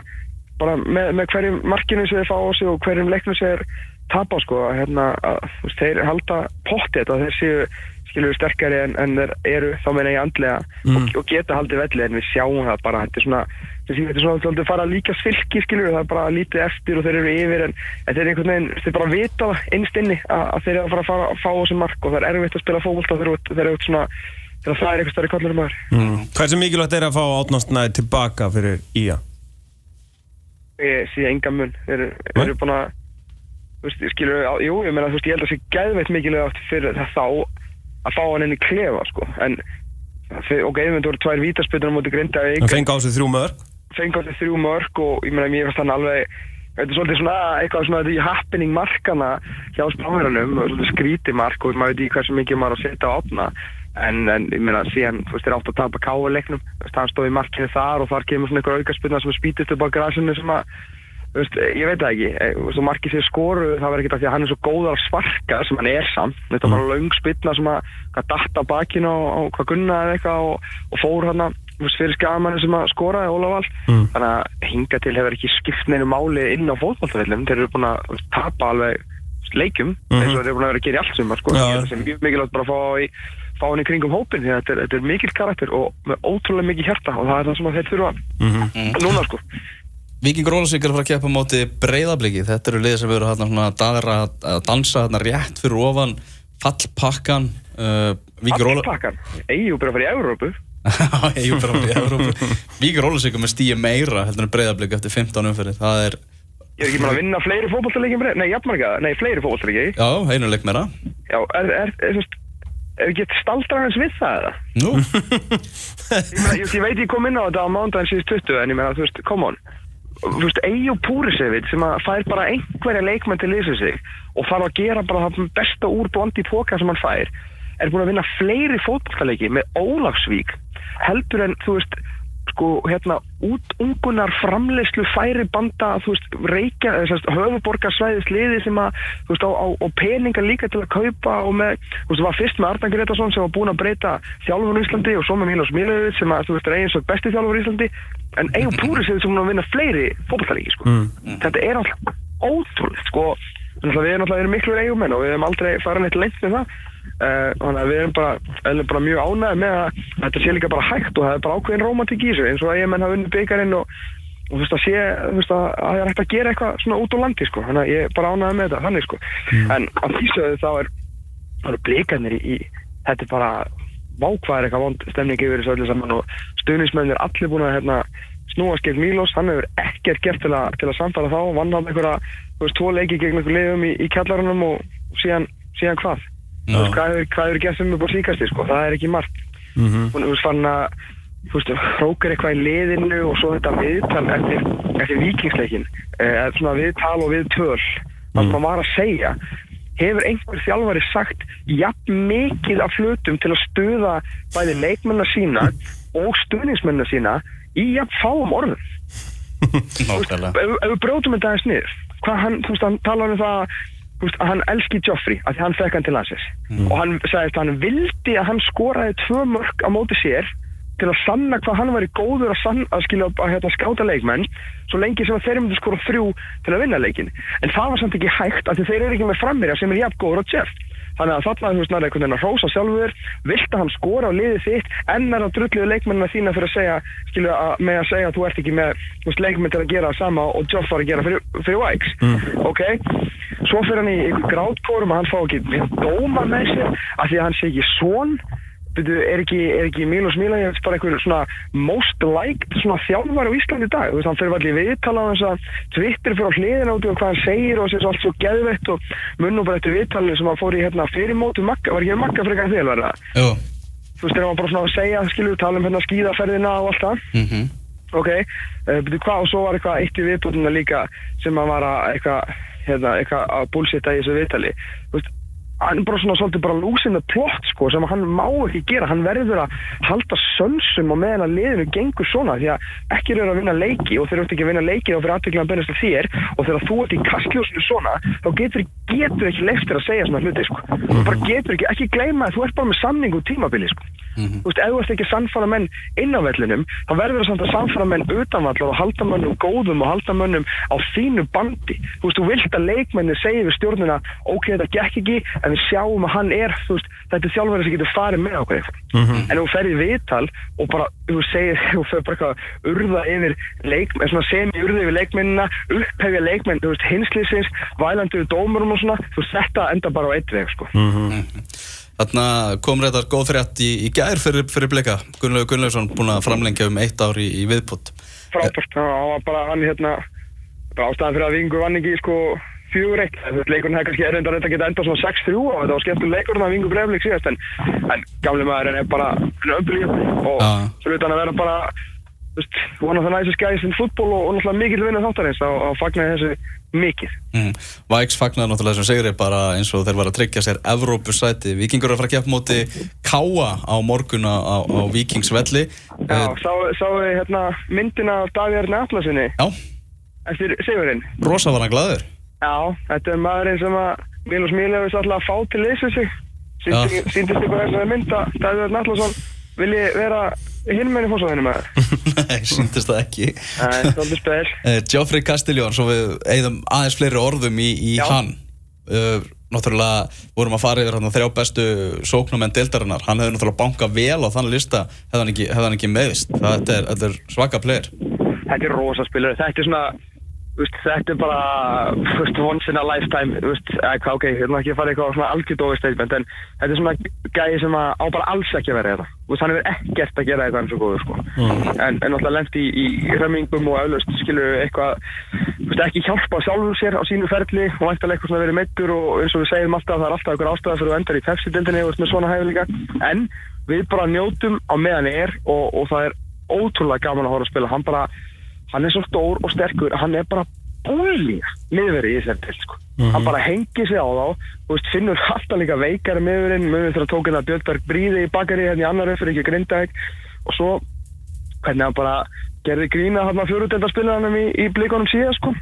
bara með, með hverjum markinu sem þeir fá á sig og hverjum leiknum sem þeir tapa sko að, hérna, að, þeir halda pottið að þeir séu skilur sterkari en, en þeir eru þá meina ég andlega og, og geta haldið velli en við sjáum það bara þetta er svona þetta er svona þetta fara líka svilki skilur það er bara lítið eftir og þeir eru yfir en, en þeir, einhvern veginn, þeir bara vita það innst inni að, að þeir eru að fara að fara að fá þessi mark og það er erfitt að spila þegar þeir eru svona þegar það er eitthvað stærri kollur um maður Mm. Hversu mikilvægt er að fá átnástnæði tilbaka fyrir Ía? ég sé enga mun þeir eru- búin að skilur, jú, ég meina, þú veist, ég held að það sé gæðveitt mikilvægt fyrir það þá að fá hann inn í klefa, sko, en ok, þetta voru tvær vítaspilnar á móti Grindavík, Það fengi á sig þrjú mörg fengi á því þrjú mörg og ég meina, mér finnst þannig alveg þetta er svolítið svona, eitthvað svona því happening markana hjá spáverðanum svolítið skríti mark og maður veit í hversu mikið maður að setja á opna. En, en ég meina, síðan, þú veist, þeir átt að tapa káuleiknum, þú veist, hann stóð í markinu þar og þar kemur svona einhver aukaspilna sem spýtist upp á grasinu sem að veist, ég veit það ekki, Eh, og markið sér skoru, það verður ekki það því að hann er svo góður að sparka sem hann er samt, þetta var bara löng spilna sem að hvað datt á bakinu og, og hvað gunna eða eitthvað og, og fór hann að fyrir skamanni sem að skoraði Ólafall Mm. þannig að hinga til hefur ekki skipt neinu máli inn á fótballtafellum þeir eru búin að tapa alveg leikjum Mhm. eins og þeir eru búin að vera að gera allt sumar sko. Já. Ég held að það sé mjög mikilvægt bara að fá, í, fá hann í kringum hópin því að þetta er, er mikill karakter og með ótrúlega mikið hjarta og það er það sem að þeir þurfa Mhm. núna sko Viking Rólasvík er að fara að keppa á móti breyðabliki þetta eru liðir sem eru hérna daðra að dansa hérna rétt fyrir ofan fallpakkan uh, Viking Rólasvík Allpakkan, eigið bara að fara í Európu Ég er bara í Evrópu. Viking Rólasvík er með stíi meira heldur en breyðabliki eftir 15 umferði það er, Ég er ekki bara að vinna fleiri fótballtaleikjum Nei, jafnmarga, nei, fleiri fótballtaleiki já, einu leik meira. Já, er, er, er, er, er gett staldra hans við það eða? Nú, Ég, ég, ég veit ég kom inn á þetta á mándaginn síðust 20 en ég meina, þú veist, come on Þú veist, Eyjó Púrisevit sem að fær bara einhverja leikmenn til lýsa sig og þarf að gera bara það besta úr blandi póka sem hann fær er búin að vinna fleiri fótballtaleiki með Ólafsvík heldur en, þú veist, sko, hérna út ungunar framleyslu færi banda, þú veist, reykja höfuborgarsvæðis liði sem að þú veist, á, á, á peninga líka til að kaupa og með, þú veist, það var fyrst með Ardan Gretarsson sem var búin að breyta þjálfur í Íslandi og svo með Mílos Mílovic sem að, þú veist, er eigin svo besti þjálfur í Íslandi. En eigin púri sem er búin að vinna fleiri fótballtælingi, sko. Þetta er alltaf ótrúlegt, sko. Þannig að við erum alltaf miklu við hefum aldrei Uh, þannig að við erum bara, erum bara mjög ánægði með að þetta sé líka bara hægt og það er bara ákveðin romantík í þessu eins og að ég menn hafa unnið byggarinn og, og þú veist að sé veist að að það er hægt að gera eitthvað svona út á landi sko, þannig að ég er bara ánægði með þetta þannig sko, en að því sögðu þá er eru blikarnir í, þetta er bara vákvæðir eitthvað vond stemning yfir þessu öllu saman og stuðnismennir er allir búin að hérna, snúa skeitt Mílos, hann hefur ekkert gert til að, að samfara þá, vann hann einhverja tvo leiki gegn einhver liðum í, í kjallarunum og síðan, síðan hvað veist, hvað hefur, hvað hefur gert sem upp á síkasti sko, það er ekki margt. Mhm. hún þú veist fann að hrókar eitthvað í liðinu og svo þetta viðtal eftir, eftir vikingsleikin eða svona viðtal og viðtöl. Það hann var að segja. Hefur einhver þjálfari sagt jafn mikið af hlutum til að stuða bæði leikmennar sína og stuðningsmennar sína í jafn fáum orðum? Nákvæmlega. ef, við brótum þetta aðeins niður hvað hann, þú veist, hann talar um það veist, að hann elski Joffrey því hann fekk hann til landsins. Og hann sagðist að hann vildi að hann skoraði tvö mörg á móti sér til að sanna hvað hann væri góður að, sann, að skilja að hérna, skáta leikmenn svo lengi sem að þeir myndu skora þrjú til að vinna leikin en það var samt ekki hægt af því þeir eru ekki með frammerja sem er jafn góður og Jeff þannig að þarna, þú veist, nærið einhvern veginn að hrósa sjálfur. Vilt að hann skora á liðið þitt? En er að drulliðu leikmennina þína fyrir að segja skilu, að, með að segja að þú ert ekki með þú veist, leikmenn til að gera sama og Joff var að gera fyrir, fyrir Vikes? Ok, svo fyrir hann í einhver grátkórum og hann fá ekki dóma með sér af því að hann sé ekki svon Byrju, er ekki, ekki Milos Milajevic bara einhver svona most liked svona þjálfar á Íslandi í dag? Þú veist, hann fyrir allir viðtala á þess að Twitter fyrir á hliðina út og hvað hann segir og þessi allt svo geðvett og munum bara eftir viðtalinu sem hann fór í hérna fyrir mótu Magga, var ekki Magga frekar þér verða Jú, þú veist, þegar hann bara svona að segja, skilju, tala um hérna skíðaferðina og allt það. Mhm. Ok, uh, byrju hvað og svo var eitthvað eitt í viðbúðuna líka sem hann var að eitthvað, hérna, eitthvað að hann bara svona svolítið bara losing the plot sko, sem hann má ekki gera, hann verður að halda sönsum og meðan að liðinu gengur svona, því að ekki eru að vinna leiki og þeir eru ekki að vinna leiki þá fyrir aðtökla að bennast til þér og þegar þú ert í kastljósinu svona, þá getur, getur ekki leiftir að segja svona hluti sko, bara getur ekki, ekki gleyma að þú ert bara með samning og tímabili sko Þú veist, ef þú ert ekki sannfara menn inn á vellinum, þá verður það samt að sannfara menn utanvallar og halda mönnum góðum og halda mönnum á þínu bandi. Þú veist, þú vilt að leikmenni segja við stjórnina, ok, þetta gekk ekki, en við sjáum að hann er, þú veist, þetta er þjálfari sem getur farið með okkur. En ef þú ferð í viðtal og bara, þú segir, þú fer bara eitthvað að urða yfir leikmenn, svona semi urða yfir leikmennina, upphefja leikmenn, þú veist, hinslýsins, vælandi við dómurum og svona, þú þetta enda bara á eitt veg, sko. Þarna kom reyndar góð frétt í, í gær fyrir, fyrir blika. Gunnlaugur Gunnlaugsson búin að framlengja um eitt ár í, í viðbútt frábært, það var bara hann hérna bara ástæðan fyrir að Vingur vann ekki sko fjögur eitt, leikurinn hefði kannski erindar þetta geta enda svona 6-3 og þetta var skemmtum leikurinn að Vingur breflik síðast en, en gamli maðurinn er bara öflíð og hann að vera bara one of the nicest guys in football og, og náttúrulega mikill vinna þáttarins þá þá fagnaði þessu mikið. Mm. Væks fagnar náttúrulega sem segri bara eins og þeir var að tryggja sér Evrópusæti. Víkingur er að fara að keppa móti Káa á morgun á, á, Víkingsvelli. Já, sá, sáu hérna myndina af Davíðarni Atlasinni Já, eftir Sigurinn? Rosa var hann glaður. Já, þetta er maðurinn sem að Milos Mílefis alltaf að fá til leysa sig Sýndist ykkur þess að mynda Davíð Nallarsson vilji vera hinn menn í fórsvæðinu með Nei, síndist það ekki. Það en svolítið spil uh, Geoffrey Castelljón, svo við eigðum aðeins fleiri orðum í, í hann. Uh, Náttúrulega vorum að fara yfir hann þrjá bestu sóknumenn deildarinnar. Hann hefði náttúrulega bankað vel á þann lista hefði hann ekki, hefði hann ekki meðist þetta er, þetta er svaka player. Þetta er rosa spilur, þetta er svona þú veist, þetta er bara veist, once in a lifetime hvað, ok, ég er nú ekki að fara eitthvað svona algjörð statement en þetta er svona gæði sem að á bara alls ekki að vera þetta. Þú veist, hann er ekkert að gera eitthvað eins og góður sko. en, en náttúrulega lent í, í römmingum og eflaust skilur eitthvað ekki hjálpa sjálfur sér á sínu ferli og væntalega eitthvað svona verið meittur og eins og við segjum alltaf það er alltaf einhver ástæða fyrir að endar í Pepsi-dildinni með svona hæfileika. En við bara njótum á meðan er og, og það er ótrúlega gaman að horfa að spila hann bara hann er svo stór og sterkur hann er bara búlíð miðveri í þessari til sko. hann bara hengið sig á þá veist, finnur alltaf líka veikari miðverinn miðverinn þegar tók hérna Björnberg Bríði í bakari hérna í annar fyrir ekki grindaðeg og svo hvernig hann bara gerði grína hann að fjóruðeldarspilaðanum í, í blikunum síðan sko.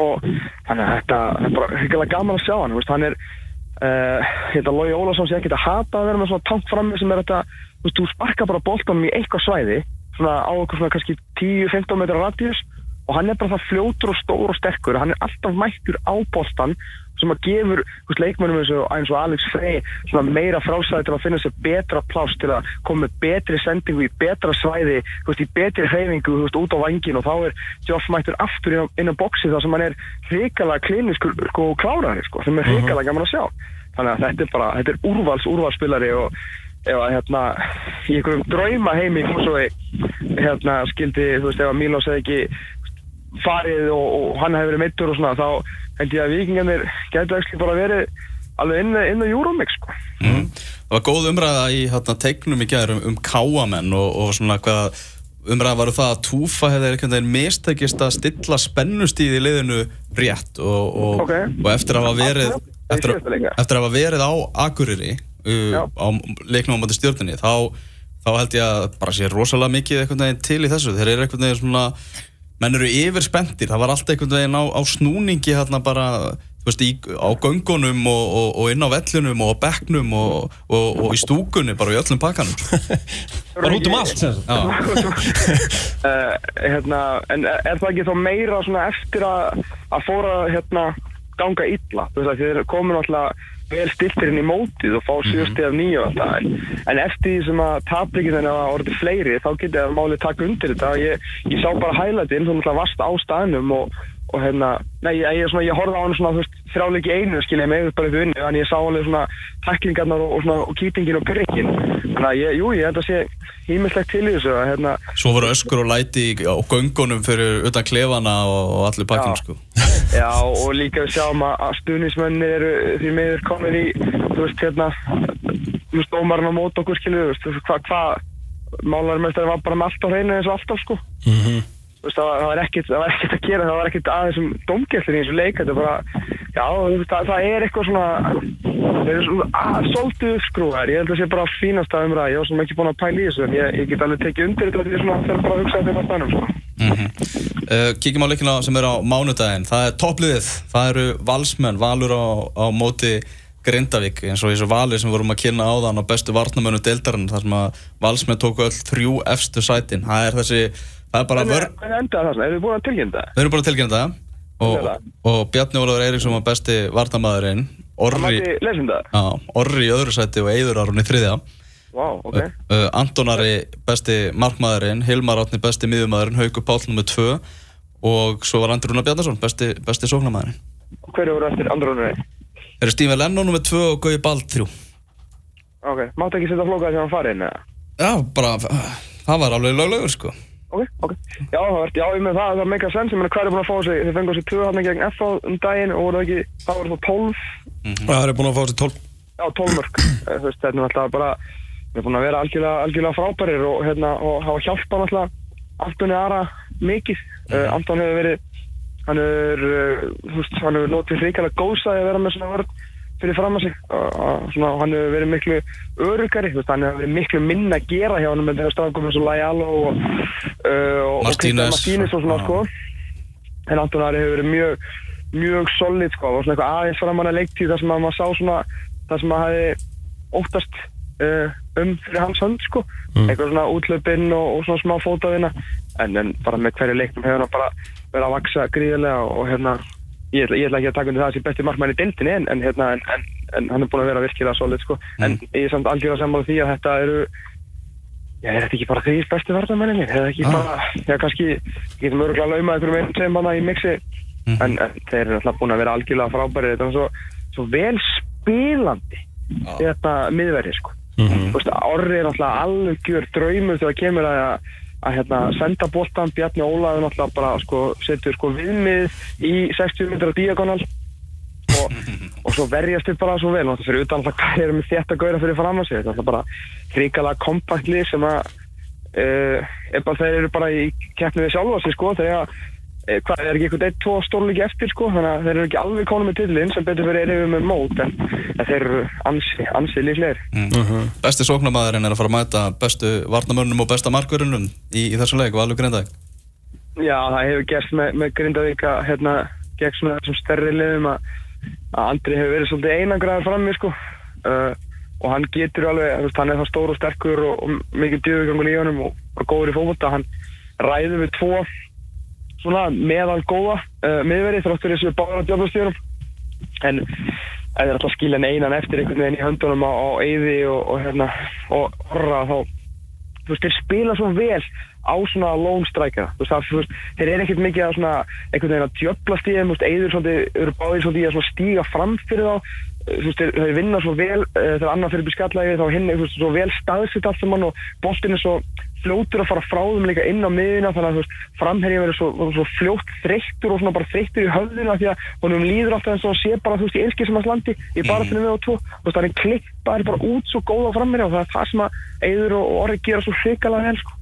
Og þannig að þetta er bara hyggilega gaman að sjá hann veist, hann er uh, hérna Lói Ólafsson sé ekki að hata að vera með svona tank frammi sem er þetta, þú veist, þú sparkar bara boltanum í eitthvað svæði svona á okkur svona kannski 10-15 metra radíus og hann er bara það fljótur og stór og sterkur. Hann er alltaf mættur á boltan sem að gefur leikmönnum eins og, eins og Alex Frey svona meira frásæði til að finna sér betra pláss til að koma með betri sendingu í betra svæði, veist, í betri hreyfingu veist, út á vangin og þá er Joff mættur aftur inn á, inn á boxi þar sem hann er hrikalega kliniskur sko, klárari, sko, sem er hrikalega gaman að sjá. Þannig að þetta er bara, þetta er úrvals úrvalsspilari og ef að hérna í einhverjum drauma heimi hérna skildi, þú veist, ef að Mílos hefði ekki farið og, og hann hefði verið meittur og svona, þá held ég að vikingarnir getur ekki bara verið alveg inn, inn á Euromix, sko. mm. Það var góð umræða í hérna, teiknum í gæður um, um káamenn og, og svona hvað umræða var það að Túfa hefði einhvern veginn mistekist að stilla spennustíð í liðinu rétt og, og, Ok. og eftir að hafa verið er eftir að hafa verið á Akureyri uh, á leiknum á móti stjórninni þá, þá held ég að bara sé rosalega mikið einhvern veginn til í þessu. Þeir eru einhvern veginn svona menn eru yfir spendir, það var alltaf einhvern veginn á, á snúningi hérna bara þú veist, í, á göngunum og, og, og inn á vellunum og á bekknum og, og, og í stúkunni, bara í öllum pakkanum. Bara út um allt uh, hérna, en er það ekki þá meira svona eftir að, að fóra hérna ganga illa, þú veist að þeir komin alltaf vel stiltir inn í mótið og fá sjösti af nýju alltaf en, en eftir því sem að tapleikin þannig að orðið fleiri þá getið að málið taka undir þetta. Ég, ég sá bara hælætinn, þú náttúrulega varst á staðnum og, og hérna nei, ég, svona, ég horfði á hann svona þrjáleiki einu skilja upp bara upp unni þannig ég sá alveg svona taklingarnar og, og, svona, og kýtingin og pyrringin þannig að ég, jú, ég held að sé hímislegt til í þessu að hérna Svo voru öskur og læti í- á göngunum fyrir utan klefana og, og allir pakkin sko. Já, og líka við sjáum að, stuðnismenni eru því miður komin í, þú veist, hérna, þú veist, ómarinn á mót okkur, skilju, þú veist, hvað, hvað, málarmestari var bara með allt á hreinu eins og alltaf, sko. Þú veist, það var, það var ekkert, það var ekkert að gera, það var ekkert aðeins um domgæstin í þessu leik, þetta er bara, já, veist, það, það er eitthvað svona, að, svolítið uppskrúðar, ég held að það sé bara fínast að umræða, ég var svona ekki búin að pæla í þessu, en ég, ég get alveg tekið undir þetta, því svona, þegar bara að hugsa þetta á stannum, sko. uh, Kíkjum á leikina sem er á mánudaginn. Það er toppliðið, það eru valsmenn Valur á, á móti Grindavík eins og þessu vali sem vorum að kynna á þann á bestu varnamönu deildarinn þar sem að valsmenn tóku öll þrjú efstu sætin. Það er þessi, það er bara vörn En endaði það svona, eru þið búin að tilkynna það? við erum bara tilkynna það og, og Bjarni Ólafur Eiríksson var besti varnamæðurinn Það Orri, það? á, Orri í öðru sæti og Eiður Arun í þriðja Vá, ok. uh, Antonari besti markmaðurinn Hilmar Átni besti miðumæðurinn Haukur Páll nr. 2 og svo var Andri Rúnar Bjarnason besti, besti sóknarmæðurinn Hverju voru eftir andra rauninni? eru Stífi Lennon nr. 2 og Gauði Bald 3 Ok, máttu ekki setja flókaði sem hann farið inn, eða? já, bara, það var alveg löglegur sko Ok, ok. Já, það var, já, ég með það, það meika sens, ég meina hver er búin að fá sig, þið fengur sér tvö hann gegn FA um daginn og voru ekki, það voru það 12, Það er búin að fá sér 12 já, 12 mörg. Eh, Þú veist, þetta er alltaf bara, við erum búin að vera algjörlega, algjörlega frábærir og hérna, og hafa hjálpað alltaf Antoni Ara mikið. Uh, Anton hefur verið, hann hefur, uh, þú veist, hann hefur notið hrikalega góðsæði að vera með svona vörð fyrir fram að sig. Og, hann hefur verið miklu örugari, hann hefur verið miklu minna að gera hjá hann með þegar stafgum eins og Lajalo og, uh, og Martínez. og svona, sko. En Anton Ari hefur verið mjög mjög solid, sko, og svona eitthvað aðeins framan að leiktíð þar sem að maður sá svona það sem að hafi óttast uh, um fyrir hans hönd, sko. Eitthvað svona útlöpinn og, og svona smá fótaðina en, en bara með hverju leiknum hefur hann bara verið að vaksa gríðarlega og, og hérna ég ætla, ég ætla ekki að taka undir það sem besti markmann í deildinni en, en, hérna, en, en, en hann er búin að vera virkilega solid sko. en ég er samt algjörða sammála því að þetta eru Já, er þetta ekki bara því bestu varnamenninni? Er þetta ekki Ah. bara, já, kannski getum öruglega laumað einhverjum einn sem hana í mixi. En, en þeir eru alltaf búin að vera algjörlega frábæri þetta er svo, svo vel spilandi þetta miðverði, sko. Þú veist, Orri er alltaf algjör draumur þegar kemur að, að hérna, senda boltan, Bjarni Ólaður alltaf bara sko, setur sko, viðmið í 60 metrar diagonal. Og, og svo verjast þið bara svo vel. Það fyrir utan alltaf hvað er með þetta gauðra fyrir fram að sig þetta er bara hrikalega kompaktli sem að uh, er bara, þeir eru bara í keppni við sjálfa sig sko þegar uh, hvað er ekki eitthvað eitt, tvo stórleiki eftir sko? Þannig að þeir eru ekki alveg konum með tillin sem betur fyrir erum við með mót en, en þeir eru ansi, ansi líklegir. Besti sóknarmæðurinn er að fara að mæta bestu varnamörnum og besta markverunum í, í þessum leik, Valur Grindavík. Já, það hefur gerst með, með Grindavík að hérna, gegn svona þessum stærri liðum að, Andri hefur verið svolítið einangraður frammi sko. Uh, og hann getur alveg, hann er það stór og sterkur og, og mikið djöfugangur í honum og, og góður í fókvölda, hann ræður við tvo svona meðal góða uh, miðverið þráttur þessu bára djöfnastjórum en ef þeir alltaf skilja en einan eftir einhvern veginn í höndunum á, á Eyði og, og hérna og Orra þá þú veist, þeir spila svo vel á svona lone striker. Þú veist, það, þeir eru ekkert mikið að svona einhvern veginn að djöfla stíðum, þú veist, eður svolítið, eru báðir svolítið í að svona stíga fram fyrir þá. Eh, veist, þeir, þeir vinna svo vel uh, þegar annar fyrir beskallagi þá hinn, þú veist, svo vel staðsitt allt saman og boltinn er svo fljótur að fara frá þeim líka inn á miðina þannig að þú veist, framherja verður svo, svo fljótt þreyttur og svona bara þreyttur í höfðina því að honum líður alltaf eins og sé bara, þú veist, í einskismannslandi í baratinu við og tvo, þú veist, það er klippaður bara út svo góða framherja og það er það sem að Eiður og Orri gera svo hrikalega vel, sko.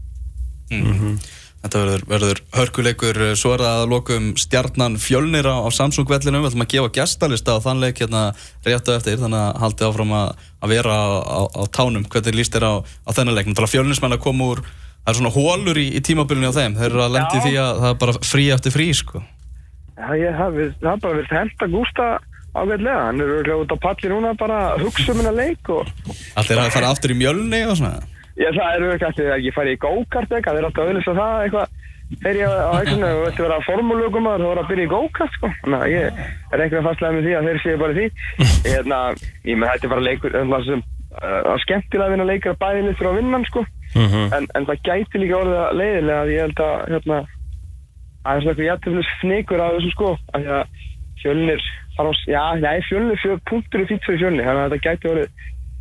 Þetta verður, verður hörkuleikur, svo er það að lokum stjarnan fjölnir á, á Samsung-vellinum, við ætlum að gefa gestalista á þann leik hérna réttu eftir, þannig að haldið áfram að, að vera á, á, tánum, hvernig líst þér á, á þennan leik. Náttúrulega fjölnismenn að koma úr, það er svona hólur í, í tímabilinu á þeim, þeir eru að lendi því að það er bara frí eftir frí, sko. Já, ég, það, við, það er bara verið henda Gústa ágætlega, hann er örugglega út á palli núna bara hugsa um hennar leik og Allir að fara aftur í mjölni og svona. Ég, það er auðvitað ekki að ég fari í go-kart eitthvað, þeir eru alltaf að auðvitað það eitthvað þegar ég á ætlunni og þetta vera formúlögum að það voru að byrja í go-kart sko. Þannig að ég er einhverja fastlega með því að þeir séu bara því. Ég, hérna, ég með þetta er bara leikur, það sem uh, skemmtilega að vinna leikar að bæði litur á vinnan sko. en, en það gæti líka orðið að leiðilega að ég held að hérna, að það er svona eitthvað jættiflis fnikur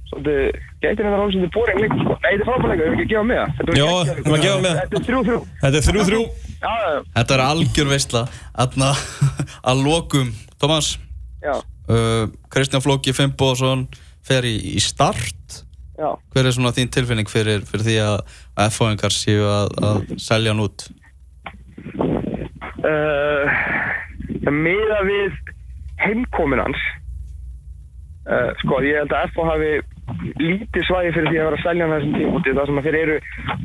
já, þannig að þetta orðið Svolítið, bóring líka, sko. Nei, þetta er frábæðleika, við erum ekki að gefa með það. Jó, við erum að gefa með það. Þetta er þrjú-þrjú. Þetta er þrjú þrjú Já, já, Þetta er algjör veistla Þarna að lokum Tómas, já, uh, Kristján Flóki Fimboðsson fer í, í start já. Hver er svona þín tilfinning fyrir, fyrir því að, F-fóðingar séu að, að selja hann út? Uh, það miða við heimkomin hans. Uh, sko, ég held að FH hafi lítið svæði fyrir því að vera að selja hann þessum tímóti. Það sem að þeir eru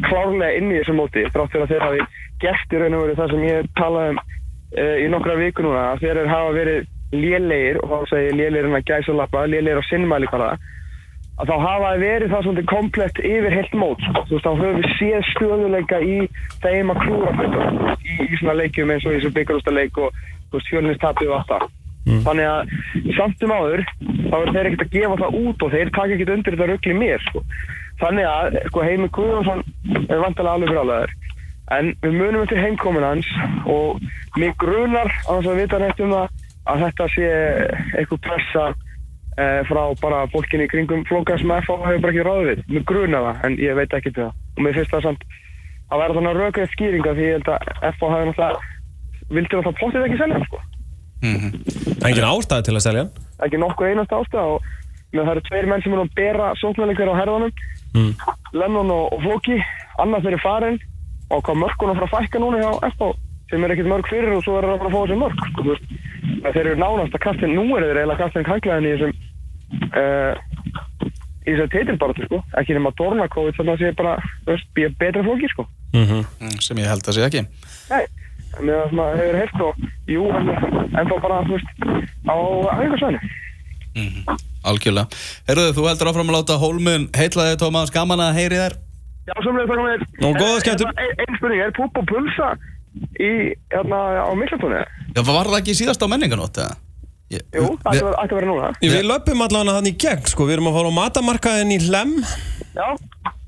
klárlega inn í þessum móti. Þrátt fyrir að þeir hafi gert í raun og verið það sem ég talaði um uh, í nokkra viku núna. Að þeir hafa verið lélegir, og þá segir lélegir hann að gæsa og lappa, lélegir á sinnmæli hvaða að þá hafa það verið það svolítið komplett yfir heilt mót sko. þú veist, þá höfum við séð stöðuleika í þeim að klúra í, í svona leikjum eins og í þessu byggarústaleik og þú veist, fjölnistapið og allt það þannig að samt um áður þá er þeir ekkert að gefa það út og þeir taka ekkert undir þetta ruggli mér sko. þannig að sko, Heimi Guðjónsson er vantilega alveg grálaður en við munum eftir heimkomin hans og mig grunar á þess að vita neitt um það að þetta sé eitthvað pressa eh, frá bara fólkinni í kringum flóka sem FH hefur bara ekki ráðið við. Mér gruna það, en ég veit ekki til það. Og mér finnst það samt að vera þannig að röka eitt skýringa því ég held að FH hefur náttúrulega, vildi náttúrulega pottið ekki selja hann, sko. Engin ástæði til að selja hann Ekki nokkuð einast ástæð og það eru tveir menn sem eru að bera sóknarleikar á herðanum. Lennon og, og Flóki, annað þeirri farin og hvað mörkunum frá fækka núna hjá FH sem er ekkert mörg fyrir og svo er það bara að fá þessi mörg sko, þú veist. Þeir eru nánast að kastin, nú er þeir eiginlega kastin kanglaðin í þessum uh, í þessum titilbaratu sko, ekki nema þannig að það sé bara, veist, betra flóki sko. Mhm. Mm, Sem ég held að sé ekki Nei, með það hefur heilt og jú, en, en þá bara, þú veist, á æfingarsvæðinu. Algjörlega Herruðu, þú heldur áfram að láta Hólmun heitla þig Tómas, gaman að heyri þér Já, samlega þakka mér. Nú, góða skemmtun. Einn ein spurning, er púp og pulsa í, hérna, á Miklatóni? Já, var það ekki síðast á menninganótt eða? Jú, það ætti að- vera núna. Við löpum allavega hann í gegn sko Við erum að fara á matamarkaðin í Hlem Já,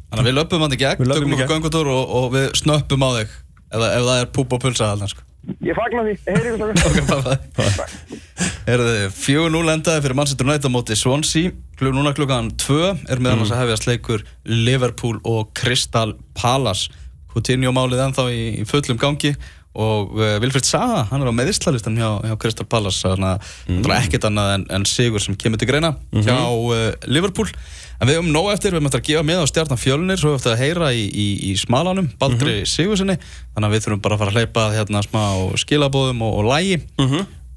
Þannig að við löpum hann í gegn, tökum okkur gegn. göngutúr og, og við snöppum á þig ef, ef það er púp og pulsa þarna sko. ég fagna því, heyri ykkur þakka. Ok, bye bye. Herðu, 4-0 endaði fyrir Manchester United á móti Swansea. Klug núna klukkan 2 er meðan þess að hefjast leikur Liverpool og Crystal Palace. Coutinho málið ennþá í, í fullum gangi og uh, Vilfred Saha, hann er á meðislalistan hjá, hjá Crystal Palace þannig að það er ekkert annað en, en sigur sem kemur til greina hjá uh, Liverpool. En við höfum nóg eftir, við höfum eftir að gefa með á stjarnan fjölnir svo höfum eftir að heyra í, í, í smalanum Baldri mm Sigursinni þannig að við þurfum bara að fara að hleypa hérna smá skilabóðum og, og lægi.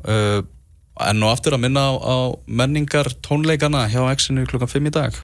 Uh, enn og aftur að minna á, á menningar tónleikana hjá X-inu klukkan 5 í dag